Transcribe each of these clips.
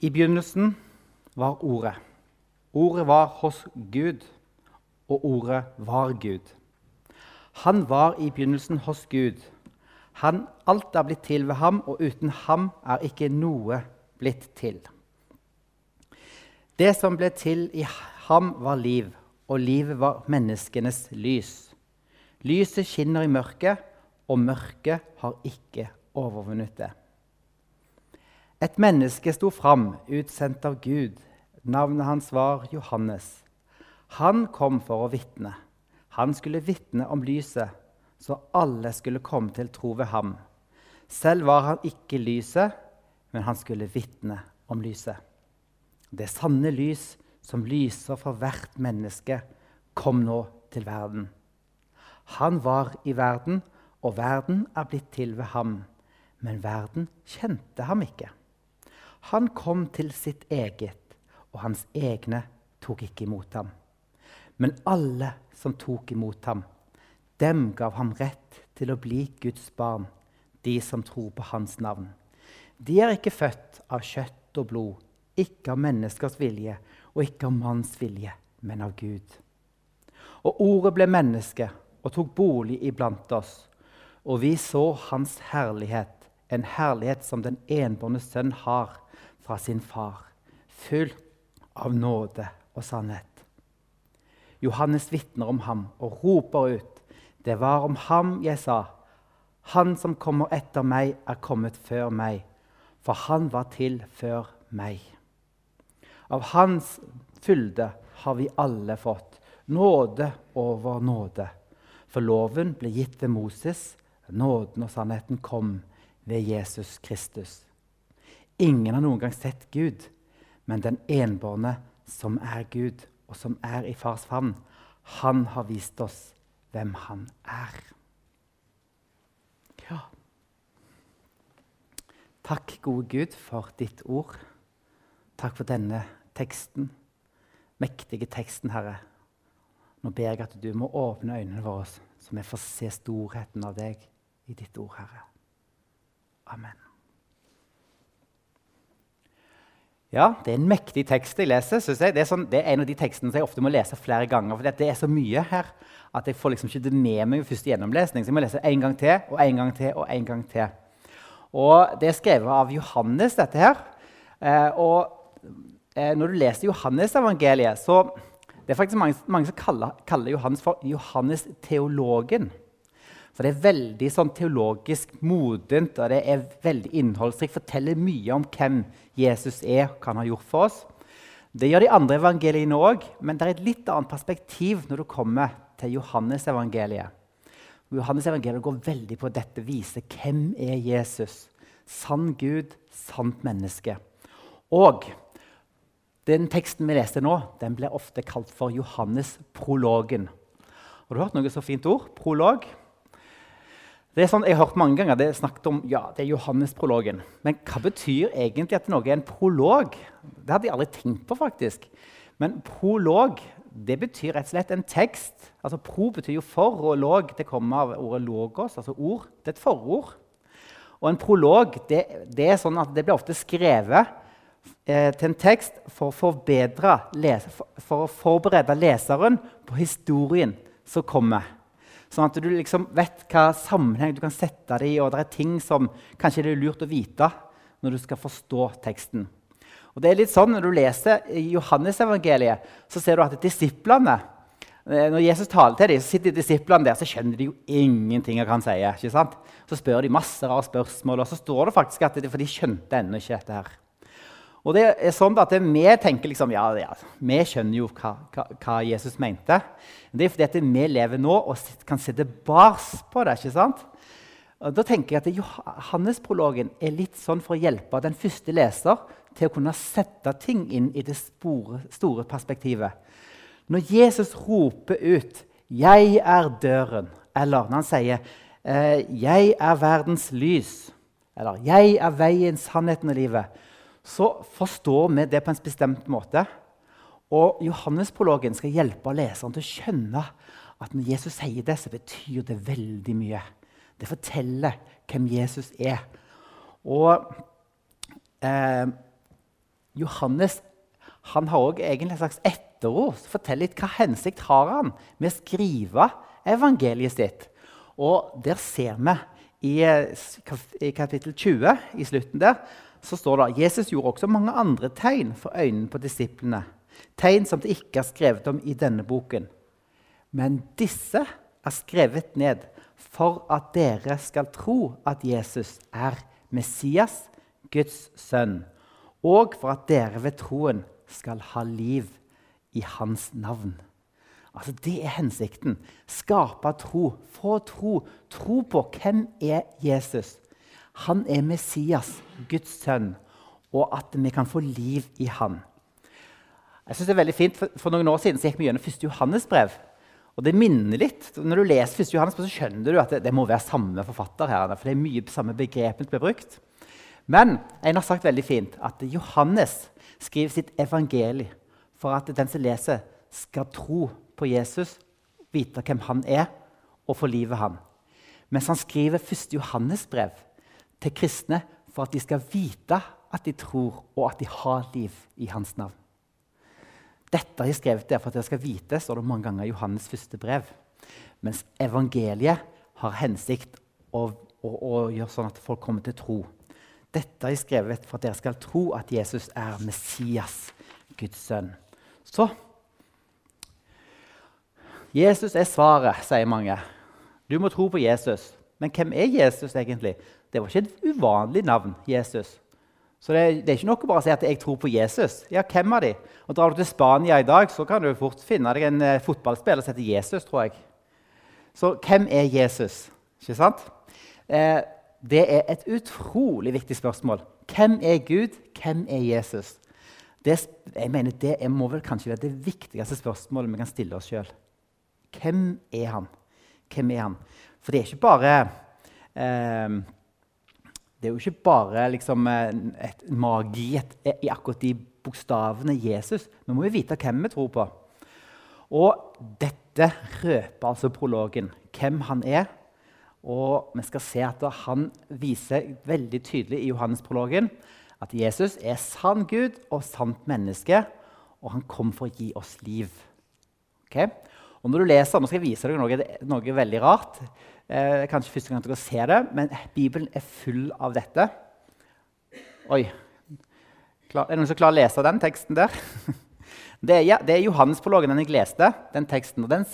I begynnelsen var Ordet. Ordet var hos Gud, og Ordet var Gud. Han var i begynnelsen hos Gud. Han, alt er blitt til ved ham, og uten ham er ikke noe blitt til. Det som ble til i ham, var liv, og livet var menneskenes lys. Lyset skinner i mørket, og mørket har ikke overvunnet det. Et menneske sto fram, utsendt av Gud. Navnet hans var Johannes. Han kom for å vitne. Han skulle vitne om lyset, så alle skulle komme til tro ved ham. Selv var han ikke lyset, men han skulle vitne om lyset. Det sanne lys som lyser for hvert menneske, kom nå til verden. Han var i verden, og verden er blitt til ved ham. Men verden kjente ham ikke. Han kom til sitt eget, og hans egne tok ikke imot ham. Men alle som tok imot ham, dem gav ham rett til å bli Guds barn, de som tror på hans navn. De er ikke født av kjøtt og blod, ikke av menneskers vilje og ikke av manns vilje, men av Gud. Og ordet ble menneske og tok bolig iblant oss, og vi så hans herlighet, en herlighet som den enbårne sønn har fra sin far, full av nåde og sannhet. Johannes vitner om ham og roper ut. Det var om ham jeg sa. Han som kommer etter meg, er kommet før meg, for han var til før meg. Av hans fylde har vi alle fått nåde over nåde. For loven ble gitt ved Moses, nåden og sannheten kom ved Jesus Kristus. Ingen har noen gang sett Gud, men den enbårne som er Gud, og som er i fars favn, han har vist oss hvem han er. Ja. Takk, gode Gud, for ditt ord. Takk for denne teksten, mektige teksten, Herre. Nå ber jeg at du må åpne øynene våre, så vi får se storheten av deg i ditt ord, Herre. Amen. Ja, Det er en mektig tekst jeg leser. synes jeg. Det er, sånn, det er en av de tekstene som jeg ofte må lese flere ganger. for Det er så mye her at jeg får liksom ikke det med meg ved første gjennomlesning. Så jeg må lese en gang til og en gang til og en gang til. Og Det er skrevet av Johannes, dette her. Eh, og eh, Når du leser Johannes-evangeliet, så det er faktisk mange, mange som kaller, kaller Johannes for Johannes teologen. For det er veldig sånn teologisk modent og det er veldig innholdsrikt. Forteller mye om hvem Jesus er, hva han har gjort for oss. Det gjør de andre evangeliene òg, men det er et litt annet perspektiv når du kommer til Johannes-evangeliet. Johannes-evangeliet går veldig på dette, viser hvem er Jesus. Sann Gud, sant menneske. Og den teksten vi leste nå, den blir ofte kalt for Johannes-prologen. Har du hørt noe så fint ord? Prolog? Det er sånn, jeg har hørt mange ganger det er snakket om ja, det er Johannes-prologen. Men hva betyr egentlig at noe er en prolog? Det hadde jeg aldri tenkt på. faktisk. Men prolog det betyr rett og slett en tekst. Altså Pro betyr jo for, og log det kommer av ordet logos, altså ord. Det er et forord. Og en prolog det, det er sånn at det blir ofte skrevet eh, til en tekst for å, for, for å forberede leseren på historien som kommer. Sånn at du liksom vet hva sammenheng du kan sette det i, og det er ting som kanskje det er lurt å vite når du skal forstå teksten. Og det er litt sånn, Når du leser Johannes-evangeliet, så ser du at disiplene eh, når Jesus taler til dem, så sitter disiplene der, så skjønner de jo ingenting av hva han sier. ikke sant? Så spør de masse rare spørsmål, og så står det faktisk at de, for de skjønte ennå ikke dette. her. Og det er sånn at Vi tenker liksom, ja, ja, vi skjønner jo hva, hva, hva, Jesus mente. Det er fordi vi lever nå og kan se tilbake på det. ikke sant? Og da tenker jeg at Johannes-prologen er litt sånn for å hjelpe den første leser til å kunne sette ting inn i det store, store perspektivet. Når Jesus roper ut 'Jeg er døren', eller når han sier eh, 'Jeg er verdens lys', eller 'Jeg er veien, sannheten og livet', så forstår vi det på en bestemt måte. Og Johannes-prologen skal hjelpe leseren til å skjønne at når Jesus sier det, så betyr det veldig mye. Det forteller hvem Jesus er. Og eh, Johannes han har også egentlig et slags etterord. Fortell litt hva hensikt har han med å skrive evangeliet sitt. Og der ser vi i, i kapittel 20, i slutten der, så står det at Jesus gjorde også mange andre tegn for øynene på disiplene. Tegn som det ikke er skrevet om i denne boken. Men disse er skrevet ned for at dere skal tro at Jesus er Messias, Guds sønn, og for at dere ved troen skal ha liv i hans navn. Altså Det er hensikten. Skape tro. Få tro. Tro på hvem er Jesus. Han er Messias, Guds sønn, og at vi kan få liv i han. Jeg synes det er veldig fint, For, for noen år siden så gikk vi gjennom 1. Johannes brev. Og det minner litt. Når du leser 1. Johannes så skjønner du at det, det, må være samme forfatter. her, for det er mye samme begrepene som blir brukt. Men en har sagt veldig fint at Johannes skriver sitt evangelie for at den som leser, skal tro på Jesus, vite hvem han er, og få livet han. Mens han skriver 1. Johannes brev til kristne for at de skal vite at de tror, og at de har liv i hans navn. Dette har jeg skrevet der for at dere skal vite, står det mange ganger i Johannes første brev. Mens evangeliet har hensikt å, å, å gjøre sånn at folk kommer til tro. Dette har jeg skrevet for at dere skal tro at Jesus er Messias, Guds sønn. Så Jesus er svaret, sier mange. Du må tro på Jesus. Men hvem er Jesus egentlig? Det var ikke et uvanlig navn. Jesus. Så det, det, er ikke bare å si at 'jeg tror på Jesus'. Ja, hvem av de? Og Drar du til Spania i dag, så kan du fort finne deg en uh, fotballspiller som heter Jesus. tror jeg. Så hvem er Jesus? Ikke sant? Eh, det er et utrolig viktig spørsmål. Hvem er Gud? Hvem er Jesus? Det, jeg mener, det må vel kanskje være det viktigste spørsmålet vi kan stille oss sjøl. Hvem er han? Hvem er han? For det er ikke bare eh, det er jo ikke bare liksom, et magi i akkurat de bokstavene Jesus. Nå må vi vite hvem vi tror på. Og dette røper altså prologen hvem han er. Og vi skal se at han viser veldig tydelig i Johannes-prologen at Jesus er sann Gud og sant menneske, og han kom for å gi oss liv. Okay? Og når du leser, Nå skal jeg vise deg noe, noe veldig rart. Eh, kanskje første gang dere ser det, men Bibelen er full av dette. Oi. Klar, er det noen som klarer å lese den teksten der? Det er, ja, det er Johannesprologen den jeg leste. den teksten. Den,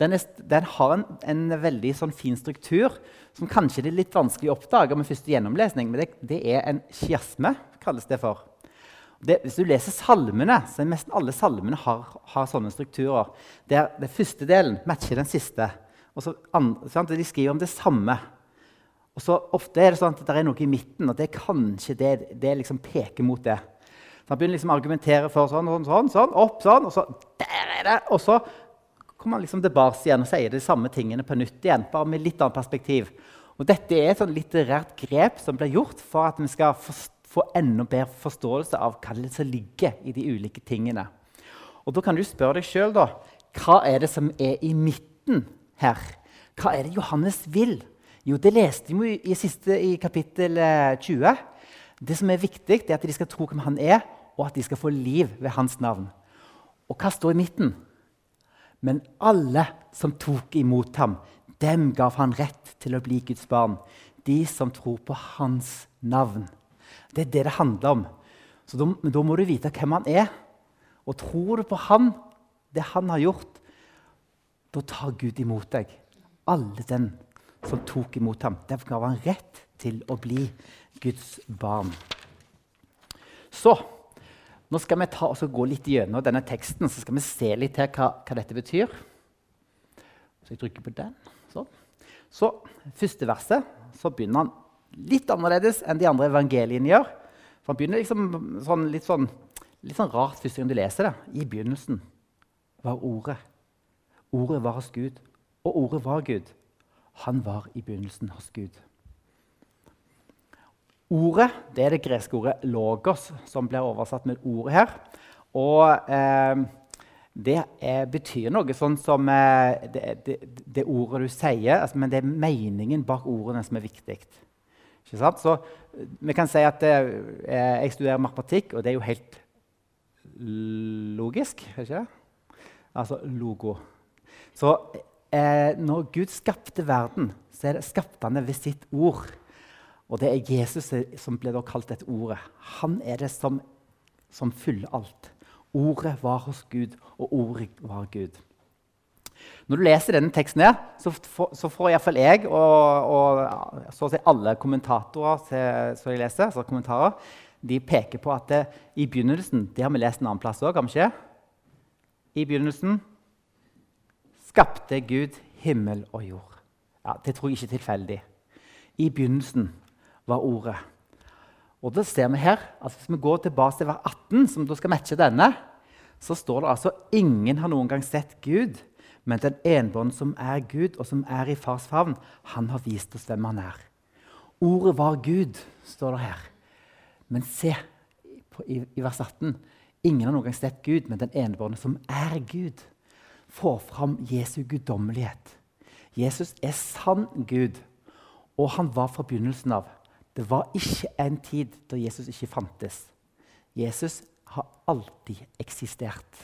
den, er, den, har en, en veldig sånn fin struktur som kanskje er litt vanskelig å oppdage med første gjennomlesning. Men det, det er en kiasme, kalles det for. Det, hvis du leser salmene, så er nesten alle salmene har, har sånne strukturer. Der den første delen matcher den siste. Og så, sant, De skriver om det samme. Og så Ofte er det sånn at det er noe i midten, og det er kanskje det, det liksom peker mot det. Så Han begynner liksom å argumentere for sånn, sånn, sånn, sånn, opp, sånn, og så der er det! Og så kommer han liksom tilbake igjen og sier de samme tingene på nytt igjen, bare med litt annet perspektiv. Og Dette er et sånn litterært grep som blir gjort for at vi skal få enda bedre forståelse av hva det som ligger i de ulike tingene. Og Da kan du spørre deg sjøl hva er det som er i midten her. Hva er det Johannes vil? Jo, det leste vi i, siste, i kapittel 20. Eh, det som er viktig, er at de skal tro hvem han er, og at de skal få liv ved hans navn. Og hva står i midten? Men alle som tok imot ham, dem gav han rett til å bli Guds barn. De som tror på hans navn. Det er det det handler om. Så da, da må du vite hvem han er. Og tror du på han, det han har gjort, da tar Gud imot deg. Alle den som tok imot ham. Derfor gav han rett til å bli Guds barn. Så nå skal vi ta, gå litt gjennom denne teksten så skal vi se litt her hva, hva dette betyr. Så jeg trykker på den. Sånn. Så første verset så begynner han litt annerledes enn de andre evangeliene gjør. For Han begynner liksom sånn, litt, sånn, litt sånn rart første gang du leser det. I begynnelsen var Ordet. Ordet var hos Gud, og ordet var Gud. Han var i begynnelsen hos Gud. Ordet det er det greske ordet 'logos', som blir oversatt med ordet her. Og eh, det er, betyr noe sånn som eh, det, det, det, ordet du sier, altså, men det er meningen bak ordene som er viktig. Så Vi kan si at eh, jeg studerer matematikk, og det er jo helt logisk, er ikke det? Altså logo. Så eh, når Gud skapte verden, så er det skapte han det ved sitt ord. Og det er Jesus som ble kalt dette ordet. Han er det som, som fyller alt. Ordet var hos Gud, og ordet var Gud. Når du leser denne teksten, her, så, får, så får iallfall jeg og, og, så å si alle kommentatorer til, som jeg leser, altså kommentarer, de peker på at det, i begynnelsen Det har vi lest en annen plass òg, har? I begynnelsen skapte Gud himmel og jord. Ja, Det tror jeg ikke er tilfeldig. I begynnelsen var Ordet. Og da ser vi her, altså Hvis vi går tilbake til vers 18, som da skal matche denne, så står det altså ingen har noen gang sett Gud, men den enbånd som er Gud, og som er i fars favn, han har vist oss hvem han er. Ordet var Gud, står det her. Men se i, i vers 18. Ingen har noen gang sett Gud, men den enebårne som er Gud, får fram Jesu guddommelighet. Jesus er sann Gud, og han var fra begynnelsen av. Det var ikke en tid da Jesus ikke fantes. Jesus har alltid eksistert.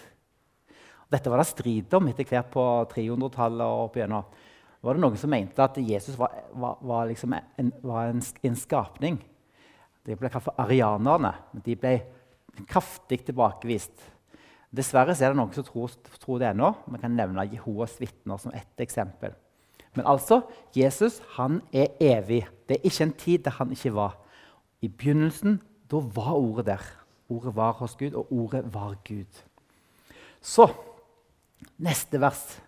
Dette var det strid om etter hvert på 300-tallet. og opp igjennom. Var det noen som mente at Jesus var, var, var, liksom en, var en, en, skapning? De ble kalt for arianerne. men De ble kraftig tilbakevist. Dessverre er det noen som tror, tror det ennå. Vi kan nevne Jehovas vitner som ett eksempel. Men altså, Jesus han er evig. Det er ikke en tid der han ikke var. I begynnelsen da var ordet der. Ordet var hos Gud, og ordet var Gud. Så neste vers.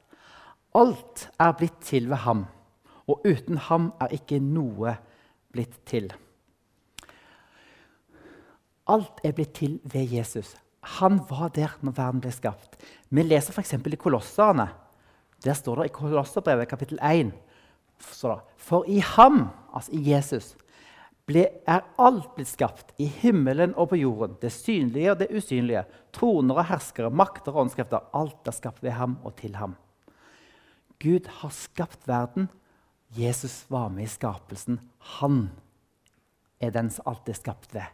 Alt er blitt til ved ham, og uten ham er ikke noe blitt til. Alt er blitt til ved Jesus. Han var der når verden ble skapt. Vi leser f.eks. i Kolosserne. Der står det i Kolosserbrevet kapittel 1 For i ham, altså i Jesus, ble, er alt blitt skapt, i himmelen og på jorden, det synlige og det usynlige, troner og herskere, makter og åndskrefter. Alt er skapt ved ham og til ham. Gud har skapt verden. Jesus var med i skapelsen. Han er den som alt er skapt ved.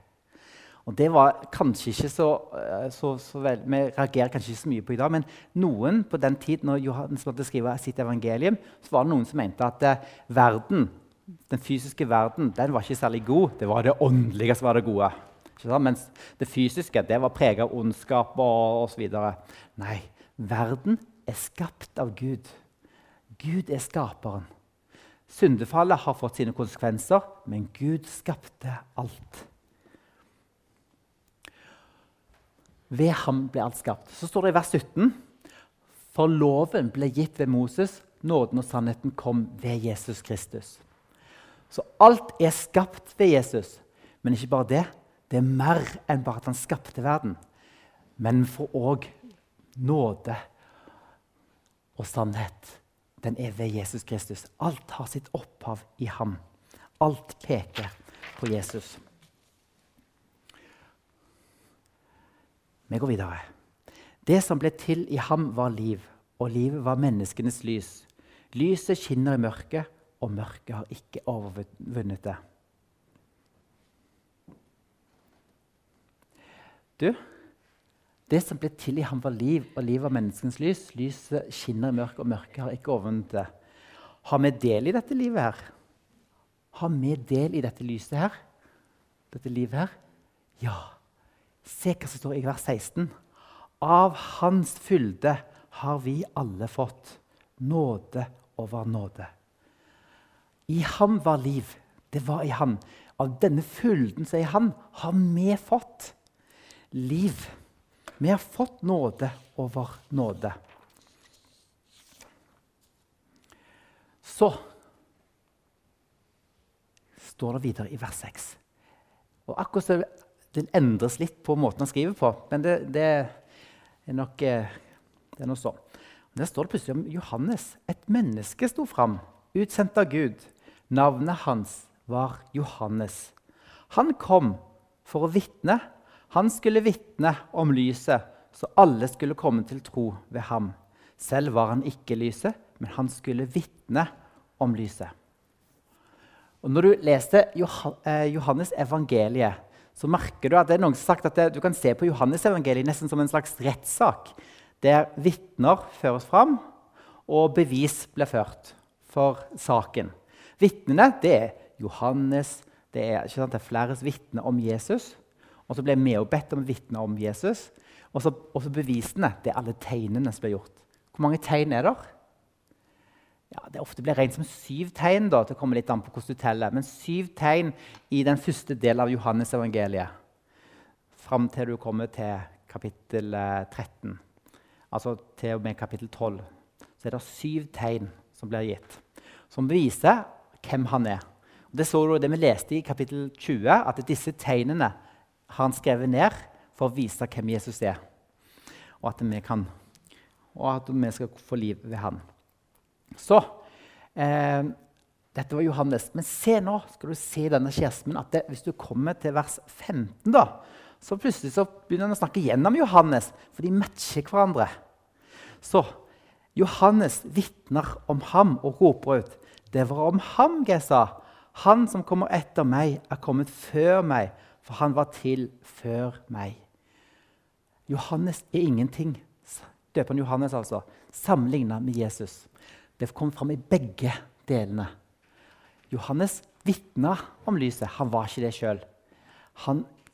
Og det var kanskje ikke så, eh, så, så vel, Vi reagerer kanskje ikke så mye på i dag, men noen på den tid når Johannes måtte skrive sitt evangelium, så var det noen som mente at eh, verden, den fysiske verden den var ikke særlig god. Det var det åndelige som var det gode. Mens det fysiske det var preget av ondskap og osv. Nei, verden er skapt av Gud. Gud er skaperen. Syndefallet har fått sine konsekvenser, men Gud skapte alt. Ved ham ble alt skapt. Så står det i vers 17.: For loven ble gitt ved Moses, nåden og sannheten kom ved Jesus Kristus. Så alt er skapt ved Jesus. Men ikke bare det. Det er mer enn bare at han skapte verden. Men for òg nåde og sannhet. Den er ved Jesus Kristus. Alt har sitt opphav i ham. Alt peker på Jesus. Vi går videre. Det som ble til i ham, var liv, og livet var menneskenes lys. Lyset skinner i mørket, og mørket har ikke overvunnet det. Du, det som ble til i ham, var liv, og liv var menneskens lys. Lyset skinner i mørket, og mørket har ikke overvunnet det. Har vi del i dette livet her? Har vi del i dette lyset her? Dette livet her? Ja. Se hva som står i vers 16. Av Hans fylde har vi alle fått nåde over nåde. I ham var liv. Det var i ham. Av denne fylden som er i han, har vi fått liv. Vi har fått nåde over nåde. Så står det videre i vers 6. Og akkurat så det endres litt på måten han skriver på, men det, det er nok eh, det er noe sånn. Der står det plutselig om Johannes. Et menneske sto fram, utsendt av Gud. Navnet hans var Johannes. Han kom for å vitne. Han skulle vitne om lyset, så alle skulle komme til tro ved ham. Selv var han ikke lyset, men han skulle vitne om lyset. Og når du leste eh, Johannes evangeliet, så merker du at det er noen som har sagt at det, du kan se på Johannesevangeliet nesten som en slags rettssak, der vitner føres fram, og bevis blir ført for saken. Vitnene det er Johannes, det er, ikke sant, det er flere vitner om Jesus. Og så ble vi også bedt om å vitne om Jesus. Og så bevisene. Det er alle tegnene som ble gjort. Hvor mange tegn er det? Ja, det ofte blir regnet som syv tegn. da, å komme litt an på hvordan du teller. Men syv tegn i den første delen av Johannes-evangeliet. Fram til du kommer til kapittel 13. Eh, altså til og med kapittel 12. Så er det syv tegn som blir gitt. Som viser hvem han er. Og det så du det vi leste i kapittel 20, at disse tegnene har han skrevet ned for å vise hvem Jesus er. Og at vi, kan, og at vi skal få liv ved han. Så eh, Dette var Johannes. Men se nå skal du se denne skjesmen, at det, hvis du kommer til vers 15, da, så plutselig så begynner han å snakke gjennom Johannes, for de matcher hverandre. Så Johannes vitner om ham og roper ut. Det var om ham jeg sa. Han som kommer etter meg, er kommet før meg, for han var til før meg. Johannes er ingenting. Døperen Johannes, altså, sammenligna med Jesus. Det kom fram i begge delene. Johannes vitna om lyset. Han var ikke det sjøl.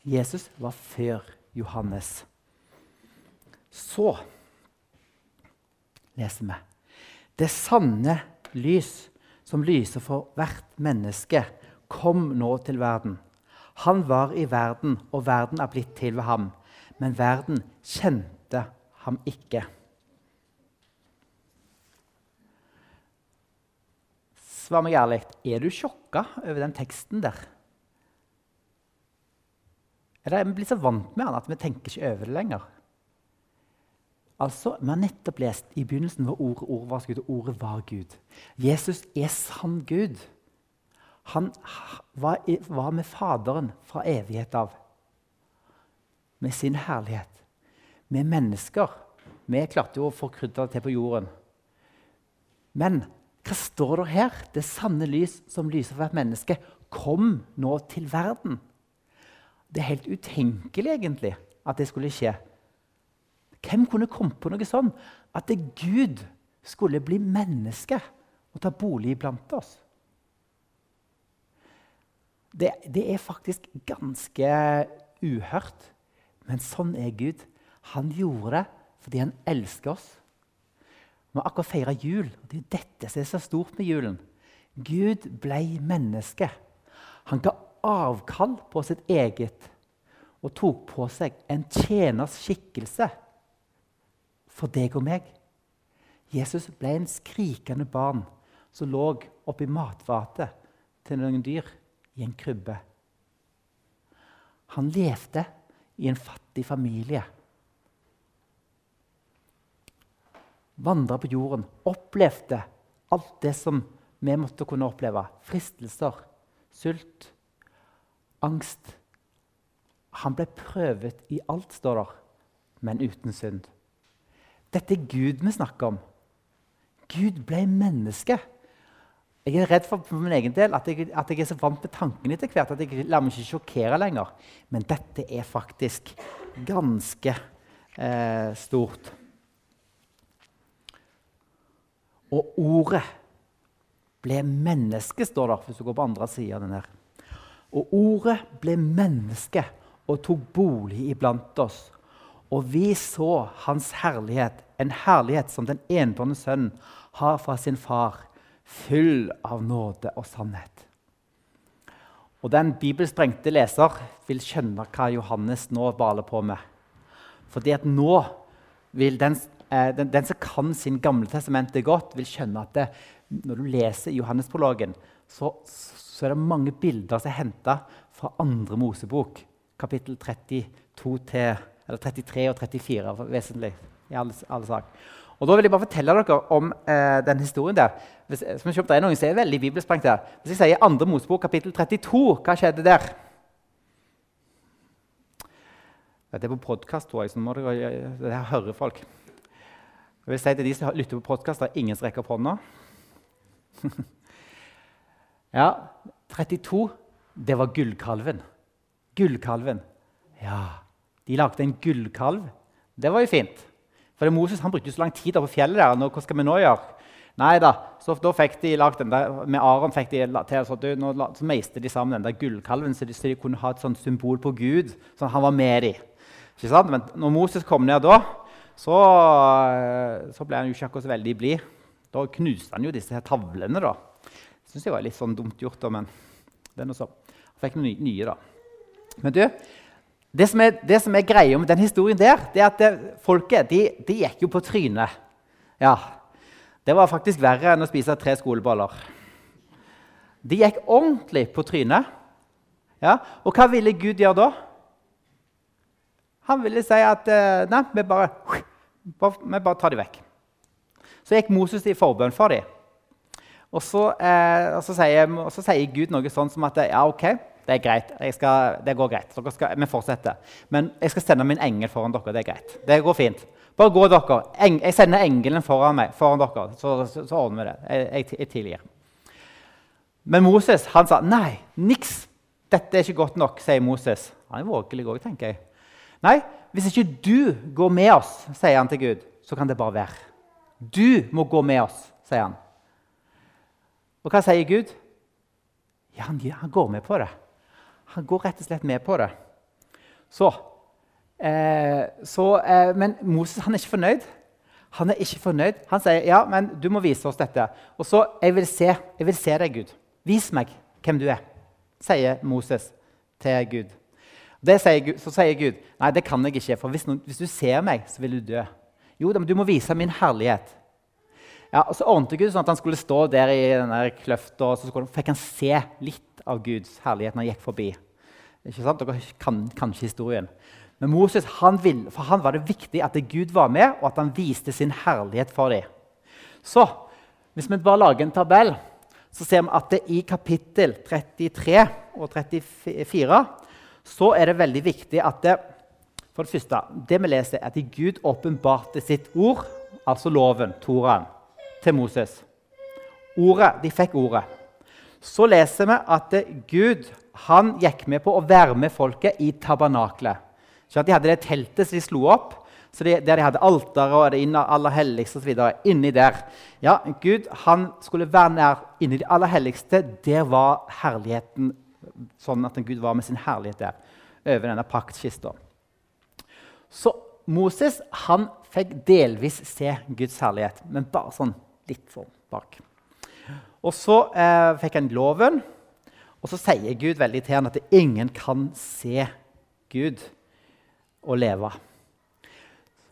Jesus var før Johannes. Så leser vi Det sanne lys som lyser for hvert menneske, kom nå til verden. Han var i verden, og verden er blitt til ved ham. Men verden kjente ham ikke. Svar meg ærlig. Er du sjokka over den teksten der? Eller er vi blitt så vant med den at vi tenker ikke over det lenger? Altså, Vi har nettopp lest i begynnelsen hvor ordet, ordet var Gud, og ordet var Gud. Jesus er sann Gud. Han var, var med Faderen fra evighet av. Med sin herlighet. Med mennesker. Vi klarte jo å få krydder til på jorden. Men hva står det her? Det sanne lys som lyser for hvert menneske, kom nå til verden. Det er helt utenkelig egentlig at det skulle skje. Hvem kunne komme på noe sånn? At Gud skulle bli menneske og ta bolig blant oss. Det, det, er faktisk ganske uhørt, men sånn er Gud. Han gjorde det fordi han elsker oss. Vi har akkurat feira jul, og det er dette som er så stort med julen. Gud ble menneske. Han ga avkall på sitt eget og tok på seg en tjeners skikkelse for deg og meg. Jesus ble en skrikende barn som lå oppi matfatet til noen dyr i en krybbe. Han levde i en fattig familie. Vandra på jorden, opplevde alt det som vi måtte kunne oppleve. Fristelser, sult, angst. Han ble prøvet i alt, står der, men uten synd. Dette er Gud vi snakker om. Gud ble menneske. Jeg er redd for, for min egen del at jeg, at jeg, er så vant med tankene etter hvert at jeg lar meg ikke sjokkere lenger. Men dette er faktisk ganske eh, stort. Og ordet ble menneske, står det hvis du går på andre sida av den her. Og ordet ble menneske og tok bolig iblant oss. Og vi så hans herlighet, en herlighet som den enbårne sønnen har fra sin far, full av nåde og sannhet. Og Den bibelsprengte leser vil skjønne hva Johannes nå baler på med. Fordi at nå vil den, eh, den, den som kan sin Gamle testamentet godt, vil skjønne at det, når du leser Johannesprologen, så, så er det mange bilder som er henta fra andre Mosebok, kapittel 32 til eller 33 og 34 vesentlig i alle, alle sak. Og da vil jeg bare fortelle dere om eh, den historien der. Hvis, som kjøpte er noen som er veldig bibelsprengt der. Hvis jeg sier 2. Mosebok kapittel 32, hva skjedde der? Det er på podkast, tror jeg. så må dere, det her hører folk. Jeg vil si til de som lytter på podkast, det er ingen som rekker opp hånda. ja, 32, det var gullkalven. Gullkalven. Ja, de lagde en gullkalv. Det var jo fint. For Moses han brukte så lang tid på fjellet. der, nå, Hva skal vi nå gjøre? Nei da, så da fikk de lagt den der, Med Aron fikk de til, så, nå, så meiste de sammen den der gullkalven, så de, så de kunne ha et sånt symbol på Gud. sånn han var med dem. Ikke sant? Men når Moses kom ned da, så, så ble han jo ikke akkurat så veldig blid. Da knuste han jo disse her tavlene. da. Syns jeg var litt sånn dumt gjort, da, men det er noe så. Han fikk noen nye, da. Men du, det som, er, det som er greia med den historien der, det er at det, folket de, de gikk jo på trynet. Ja, det var faktisk verre enn å spise tre skoleboller. De gikk ordentlig på trynet. Ja, og hva ville Gud gjøre da? Han ville si at eh, nei, vi bare, vi bare tar dem vekk. Så gikk Moses i forbønn for dem. Og så, eh, og, så sier, og så, sier, Gud noe sånn som at ja, ok, det er greit. Skal, det går greit. Skal, vi fortsetter. Men jeg skal sende min engel foran dere. Det er greit. Det går fint. Bare gå, dere. Eng, jeg sender engelen foran, meg, foran dere, så, så, så, ordner vi det. Jeg, jeg, jeg tilgir. Men Moses han sa nei, niks. Dette er ikke godt nok, sier Moses. Han er vågelig òg, tenker jeg. Nei, hvis ikke du går med oss, sier han til Gud, så kan det bare være. Du må gå med oss, sier han. Og hva sier Gud? Ja, han, han går med på det. Han går rett og slett med på det. Så Eh, så, eh, men Moses er ikke fornøyd. Han er ikke fornøyd. Han sier ja, men du må vise oss dette. Og så jeg vil se, jeg vil se deg, Gud. Vis meg hvem du er, sier Moses til Gud. Sier Gud. Så sier Gud nei, det kan jeg ikke, for hvis, noen, hvis du ser meg, så vil du dø. Jo, men du må vise min herlighet. Ja, og Så ordnet Gud sånn at han skulle stå der i denne kløfta, og så fikk han se litt av Guds herlighet når han gikk forbi. Ikke sant? Dere kan kanskje historien. Men Moses han vil, for han var det viktig at Gud var med, og at han viste sin herlighet for dem. Så hvis vi bare lager en tabell, så ser vi at det i kapittel 33 og 34 så er det veldig viktig at det, for det første, det vi leser, er at Gud åpenbarte sitt ord, altså loven, Toraen, til Moses. Ordet, De fikk ordet. Så leser vi at Gud han gikk med på å være med folket i tabernaklet. Så de hadde det teltet som de slo opp, de, der de hadde alteret og det aller helligste osv. Inni der. Ja, Gud han skulle være nær inni det aller helligste. Der var herligheten sånn at Gud var med sin herlighet der over denne paktkista. Så Moses han fikk delvis se Guds herlighet, men bare sånn litt sånn bak. Og så eh, fikk han loven, og så sier Gud veldig til han at ingen kan se Gud og leve.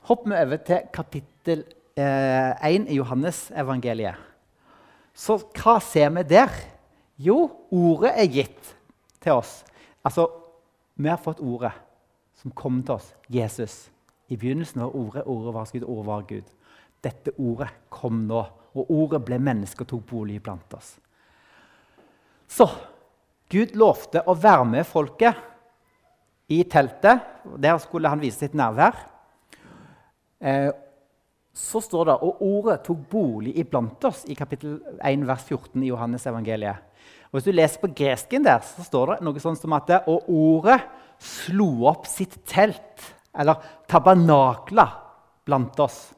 Hopper vi over til kapittel eh, 1 i Johannes-evangeliet. Så hva ser vi der? Jo, ordet er gitt til oss. Altså, vi har fått ordet som kom til oss, Jesus. I begynnelsen var ordet, ordet var Gud, ordet var Gud. Dette ordet kom nå, og ordet ble menneske og tok bolig blant oss. Så Gud lovte å være med folket i teltet. Der skulle han vise sitt nærvær. Eh, så står det og ordet tok bolig iblant oss i kapittel 1, vers 14 i Johannes evangeliet. Og Hvis du leser på gresken der, så står det noe sånn som at Og ordet slo opp sitt telt, eller tabernakla, blant oss.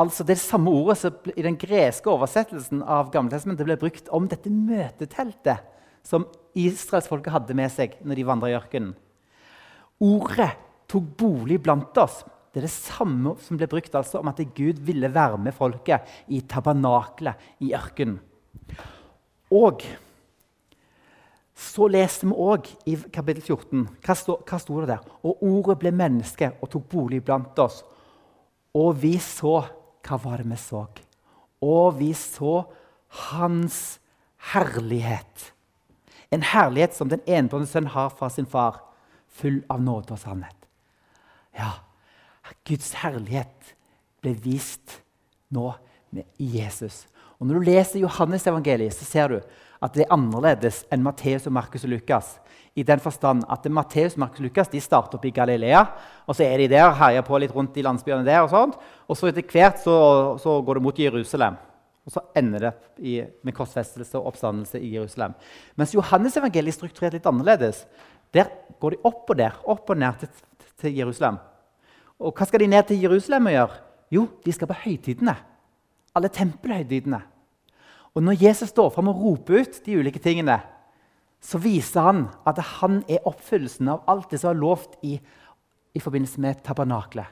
Altså Det samme ordet som i den greske oversettelsen av Gammeltestamentet ble brukt om dette møteteltet som israelsfolket hadde med seg når de vandra i ørkenen. Ordet tok bolig blant oss. Det er det samme som ble brukt altså om at Gud ville være med folket i tabernaklet i ørkenen. Og så leste vi òg i kapittel 14 Hva sto, hva sto det der? Og ordet ble menneske og tok bolig blant oss. Og vi så Hva var det vi så? Og vi så hans herlighet. En herlighet som den enbårne sønn har fra sin far full av nåde og sannhet. Ja, Guds herlighet ble vist nå med Jesus. Og Når du leser Johannes evangeliet, så ser du at det er annerledes enn Matteus, og Markus og Lukas. I den forstand at Matteus Markus og Lukas de starter opp i Galilea. og Så er de der, herjer på litt rundt i landsbyene der. Og sånt, og så etter hvert så, så går det mot Jerusalem. Og så ender det i, med korsfestelse og oppstandelse i Jerusalem. Mens Johannes evangeliet er strukturert litt annerledes. Der går de opp og der, opp og ned til, til Jerusalem. Og hva skal de ned til Jerusalem og gjøre? Jo, de skal på høytidene. Alle tempelhøytidene. Og når Jesus står fram og roper ut de ulike tingene, så viser han at han er oppfyllelsen av alt det som er lovt i, i forbindelse med tabernaklet,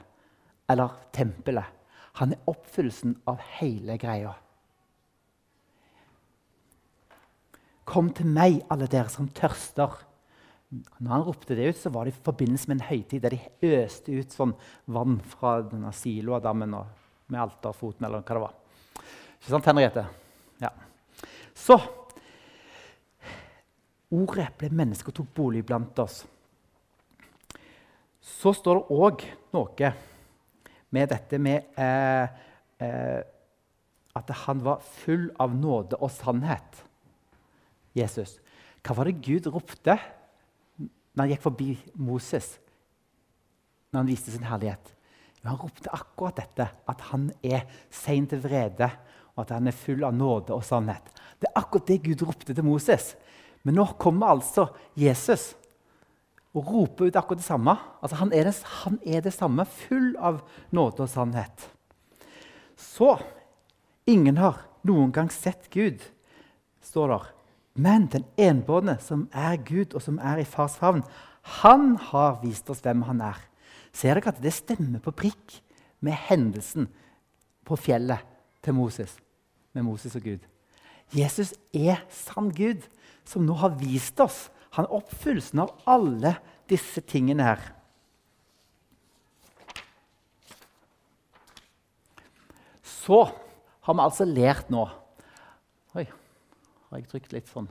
eller tempelet. Han er oppfyllelsen av hele greia. Kom til meg, alle dere som tørster. Når han ropte det ut, så var det i forbindelse med en høytid der de øste ut sånn vann fra denne Siloa-dammen med alterfoten, eller hva det var. Ikke sant, Henriette? Ja. Så Ordet ble menneske og tok bolig blant oss. Så står det òg noe med dette med eh, eh, at han var full av nåde og sannhet. Jesus. Hva var det Gud ropte når han gikk forbi Moses? Når han viste sin herlighet? Han ropte akkurat dette, at han er sein til vrede, og at han er full av nåde og sannhet. Det er akkurat det Gud ropte til Moses. Men nå kommer altså Jesus og roper ut akkurat det samme. Altså, han, er det, han er det samme, full av nåde og sannhet. Så ingen har noen gang sett Gud, står der. Men den enbårne, som er Gud, og som er i fars favn, han har vist oss hvem han er. Ser dere at det stemmer på prikk med hendelsen på fjellet til Moses? Med Moses og Gud. Jesus er sann Gud, som nå har vist oss. Han er oppfyllelsen av alle disse tingene her. Så har vi altså lært nå Oi, har jeg trykt litt sånn?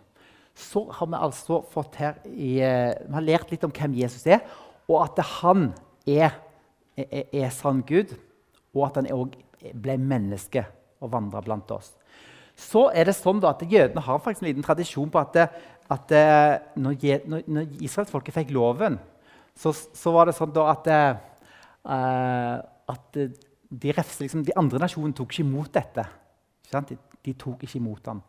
Så har vi altså fått her i, vi har lært litt om hvem Jesus er, og at han er, er, er sann Gud, og at han òg ble menneske og vandra blant oss. Så er det sånn at Jødene har faktisk en liten tradisjon på at, at eh, når, når, når israelsfolket fikk loven, så, så, var det sånn at, uh, at de, refse, liksom, de, andre nasjonene tok ikke imot dette. Ikke de, de, tok ikke imot ham.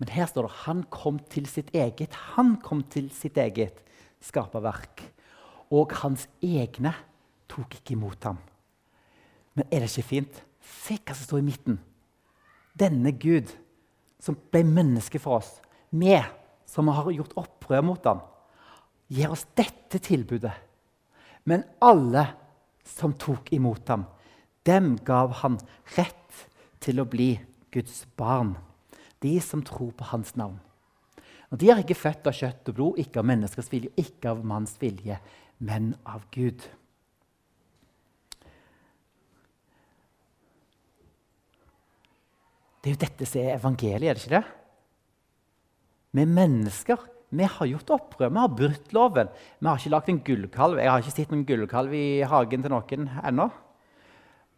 Men her står det han kom til sitt eget. Han kom til sitt eget skaperverk. Og hans egne tok ikke imot ham. Men er det ikke fint? Se hva som står i midten. Denne Gud som ble menneske for oss, vi som har gjort opprør mot ham, gir oss dette tilbudet. Men alle som tok imot ham, dem gav han rett til å bli Guds barn. De som tror på hans navn. Og De er ikke født av kjøtt og blod, ikke av menneskers vilje, ikke av manns vilje, men av Gud. Det er jo dette som er evangeliet, er det ikke det? Vi er mennesker. Vi har gjort opprør. Vi har brutt loven. Vi har ikke lagd en gullkalv. Jeg har ikke sett noen gullkalv i hagen til noen ennå.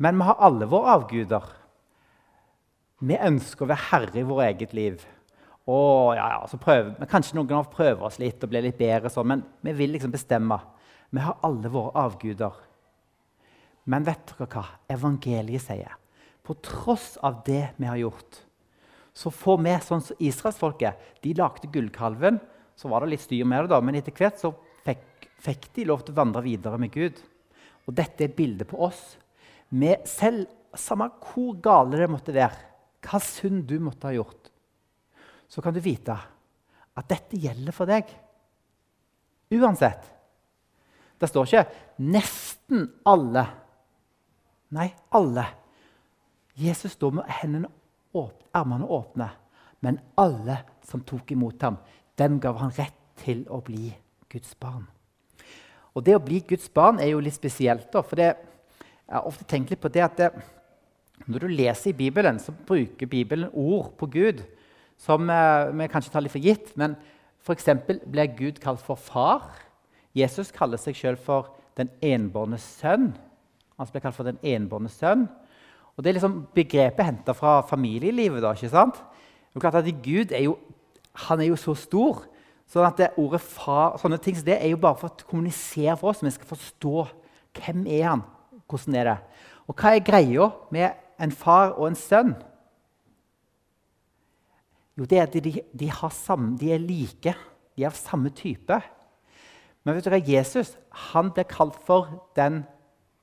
Men vi har alle våre avguder. Vi ønsker å være herre i vårt eget liv. Og ja, ja, så prøver, Kanskje noen ganger prøver oss litt og blir litt bedre, sånn, men vi vil liksom bestemme. Vi har alle våre avguder. Men vet dere hva evangeliet sier? På tross av det vi har gjort, så får vi sånn som israelsfolket De lagde gullkalven. Så var det litt styr med det, da, men etter hvert så fikk, fikk, de lov til å vandre videre med Gud. Og dette er bildet på oss. Vi selv, Samme hvor gale det måtte være, hva synd du måtte ha gjort, så kan du vite at dette gjelder for deg. Uansett. Det står ikke 'nesten alle'. Nei, alle. Jesus står med hendene åpne, armene åpne. Men alle som tok imot ham, dem gav han rett til å bli Guds barn. Og Det å bli Guds barn er jo litt spesielt. Da, for det, jeg har ofte tenkt litt på det at det, når du leser i Bibelen, så bruker Bibelen ord på Gud som eh, vi kanskje tar litt for gitt. Men f.eks. ble Gud kalt for far. Jesus kaller seg sjøl for den enbårne sønn. Han ble kalt for den enbårne sønn. Og Det er liksom begrepet henta fra familielivet. da, ikke sant? Det er klart at Gud er jo, han er jo så stor. sånn at det ordet far, sånne ting, så det er jo bare for å kommunisere for oss. Vi skal forstå hvem er han hvordan er det Og hva er greia med en far og en sønn? Jo, det er at de, de, samme, de er like. De er av samme type. Men vet du hva? Jesus han ble kalt for den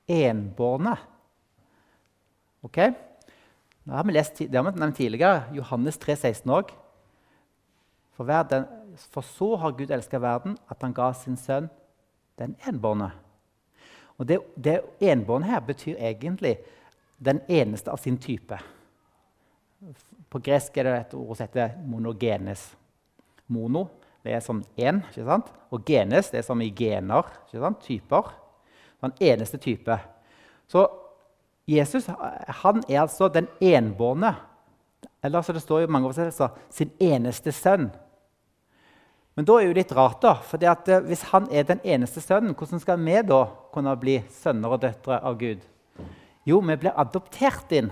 enbårne. Ok? Det har vi lest det har vi nevnt tidligere. Johannes 3, 16 òg. For, for, så har Gud elska verden at han ga sin sønn den enbårne. Og det, det enbårne her betyr egentlig den eneste av sin type. På gresk er det et ord som heter monogenes. Mono det er som én, og genes det er som i gener. Typer. Den eneste type. Så Jesus han er altså den enbårne, eller som det står i mange oversettelser, sin eneste sønn. Men da er det litt rart, da, for eh, hvis han er den eneste sønnen, hvordan skal vi da kunne bli sønner og døtre av Gud? Jo, vi blir adoptert inn.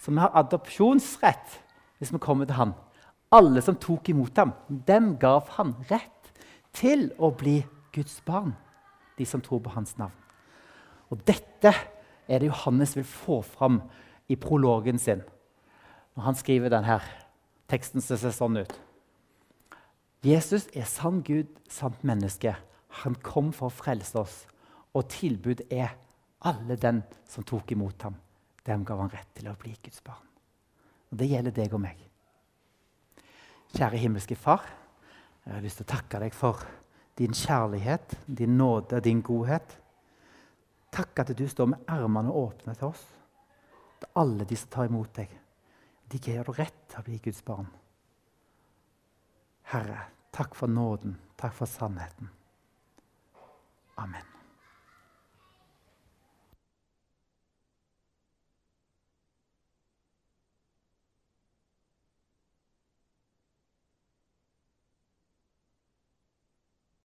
Så vi har adopsjonsrett hvis vi kommer til ham. Alle som tok imot ham, dem gav han rett til å bli Guds barn. De som tror på hans navn. Og dette er det Johannes vil få fram i prologen sin. Når han skriver denne teksten som ser sånn ut. Jesus er sann Gud, sant menneske. Han kom for å frelse oss. Og tilbud er alle den som tok imot ham. Dem gav han rett til å bli Guds barn. Og Det gjelder deg og meg. Kjære himmelske Far, jeg har lyst til å takke deg for din kjærlighet, din nåde og din godhet. Takk at du står med armene åpne til oss, til alle de som tar imot deg. De gir deg rett til å bli Guds barn. Herre, takk for nåden. Takk for sannheten. Amen.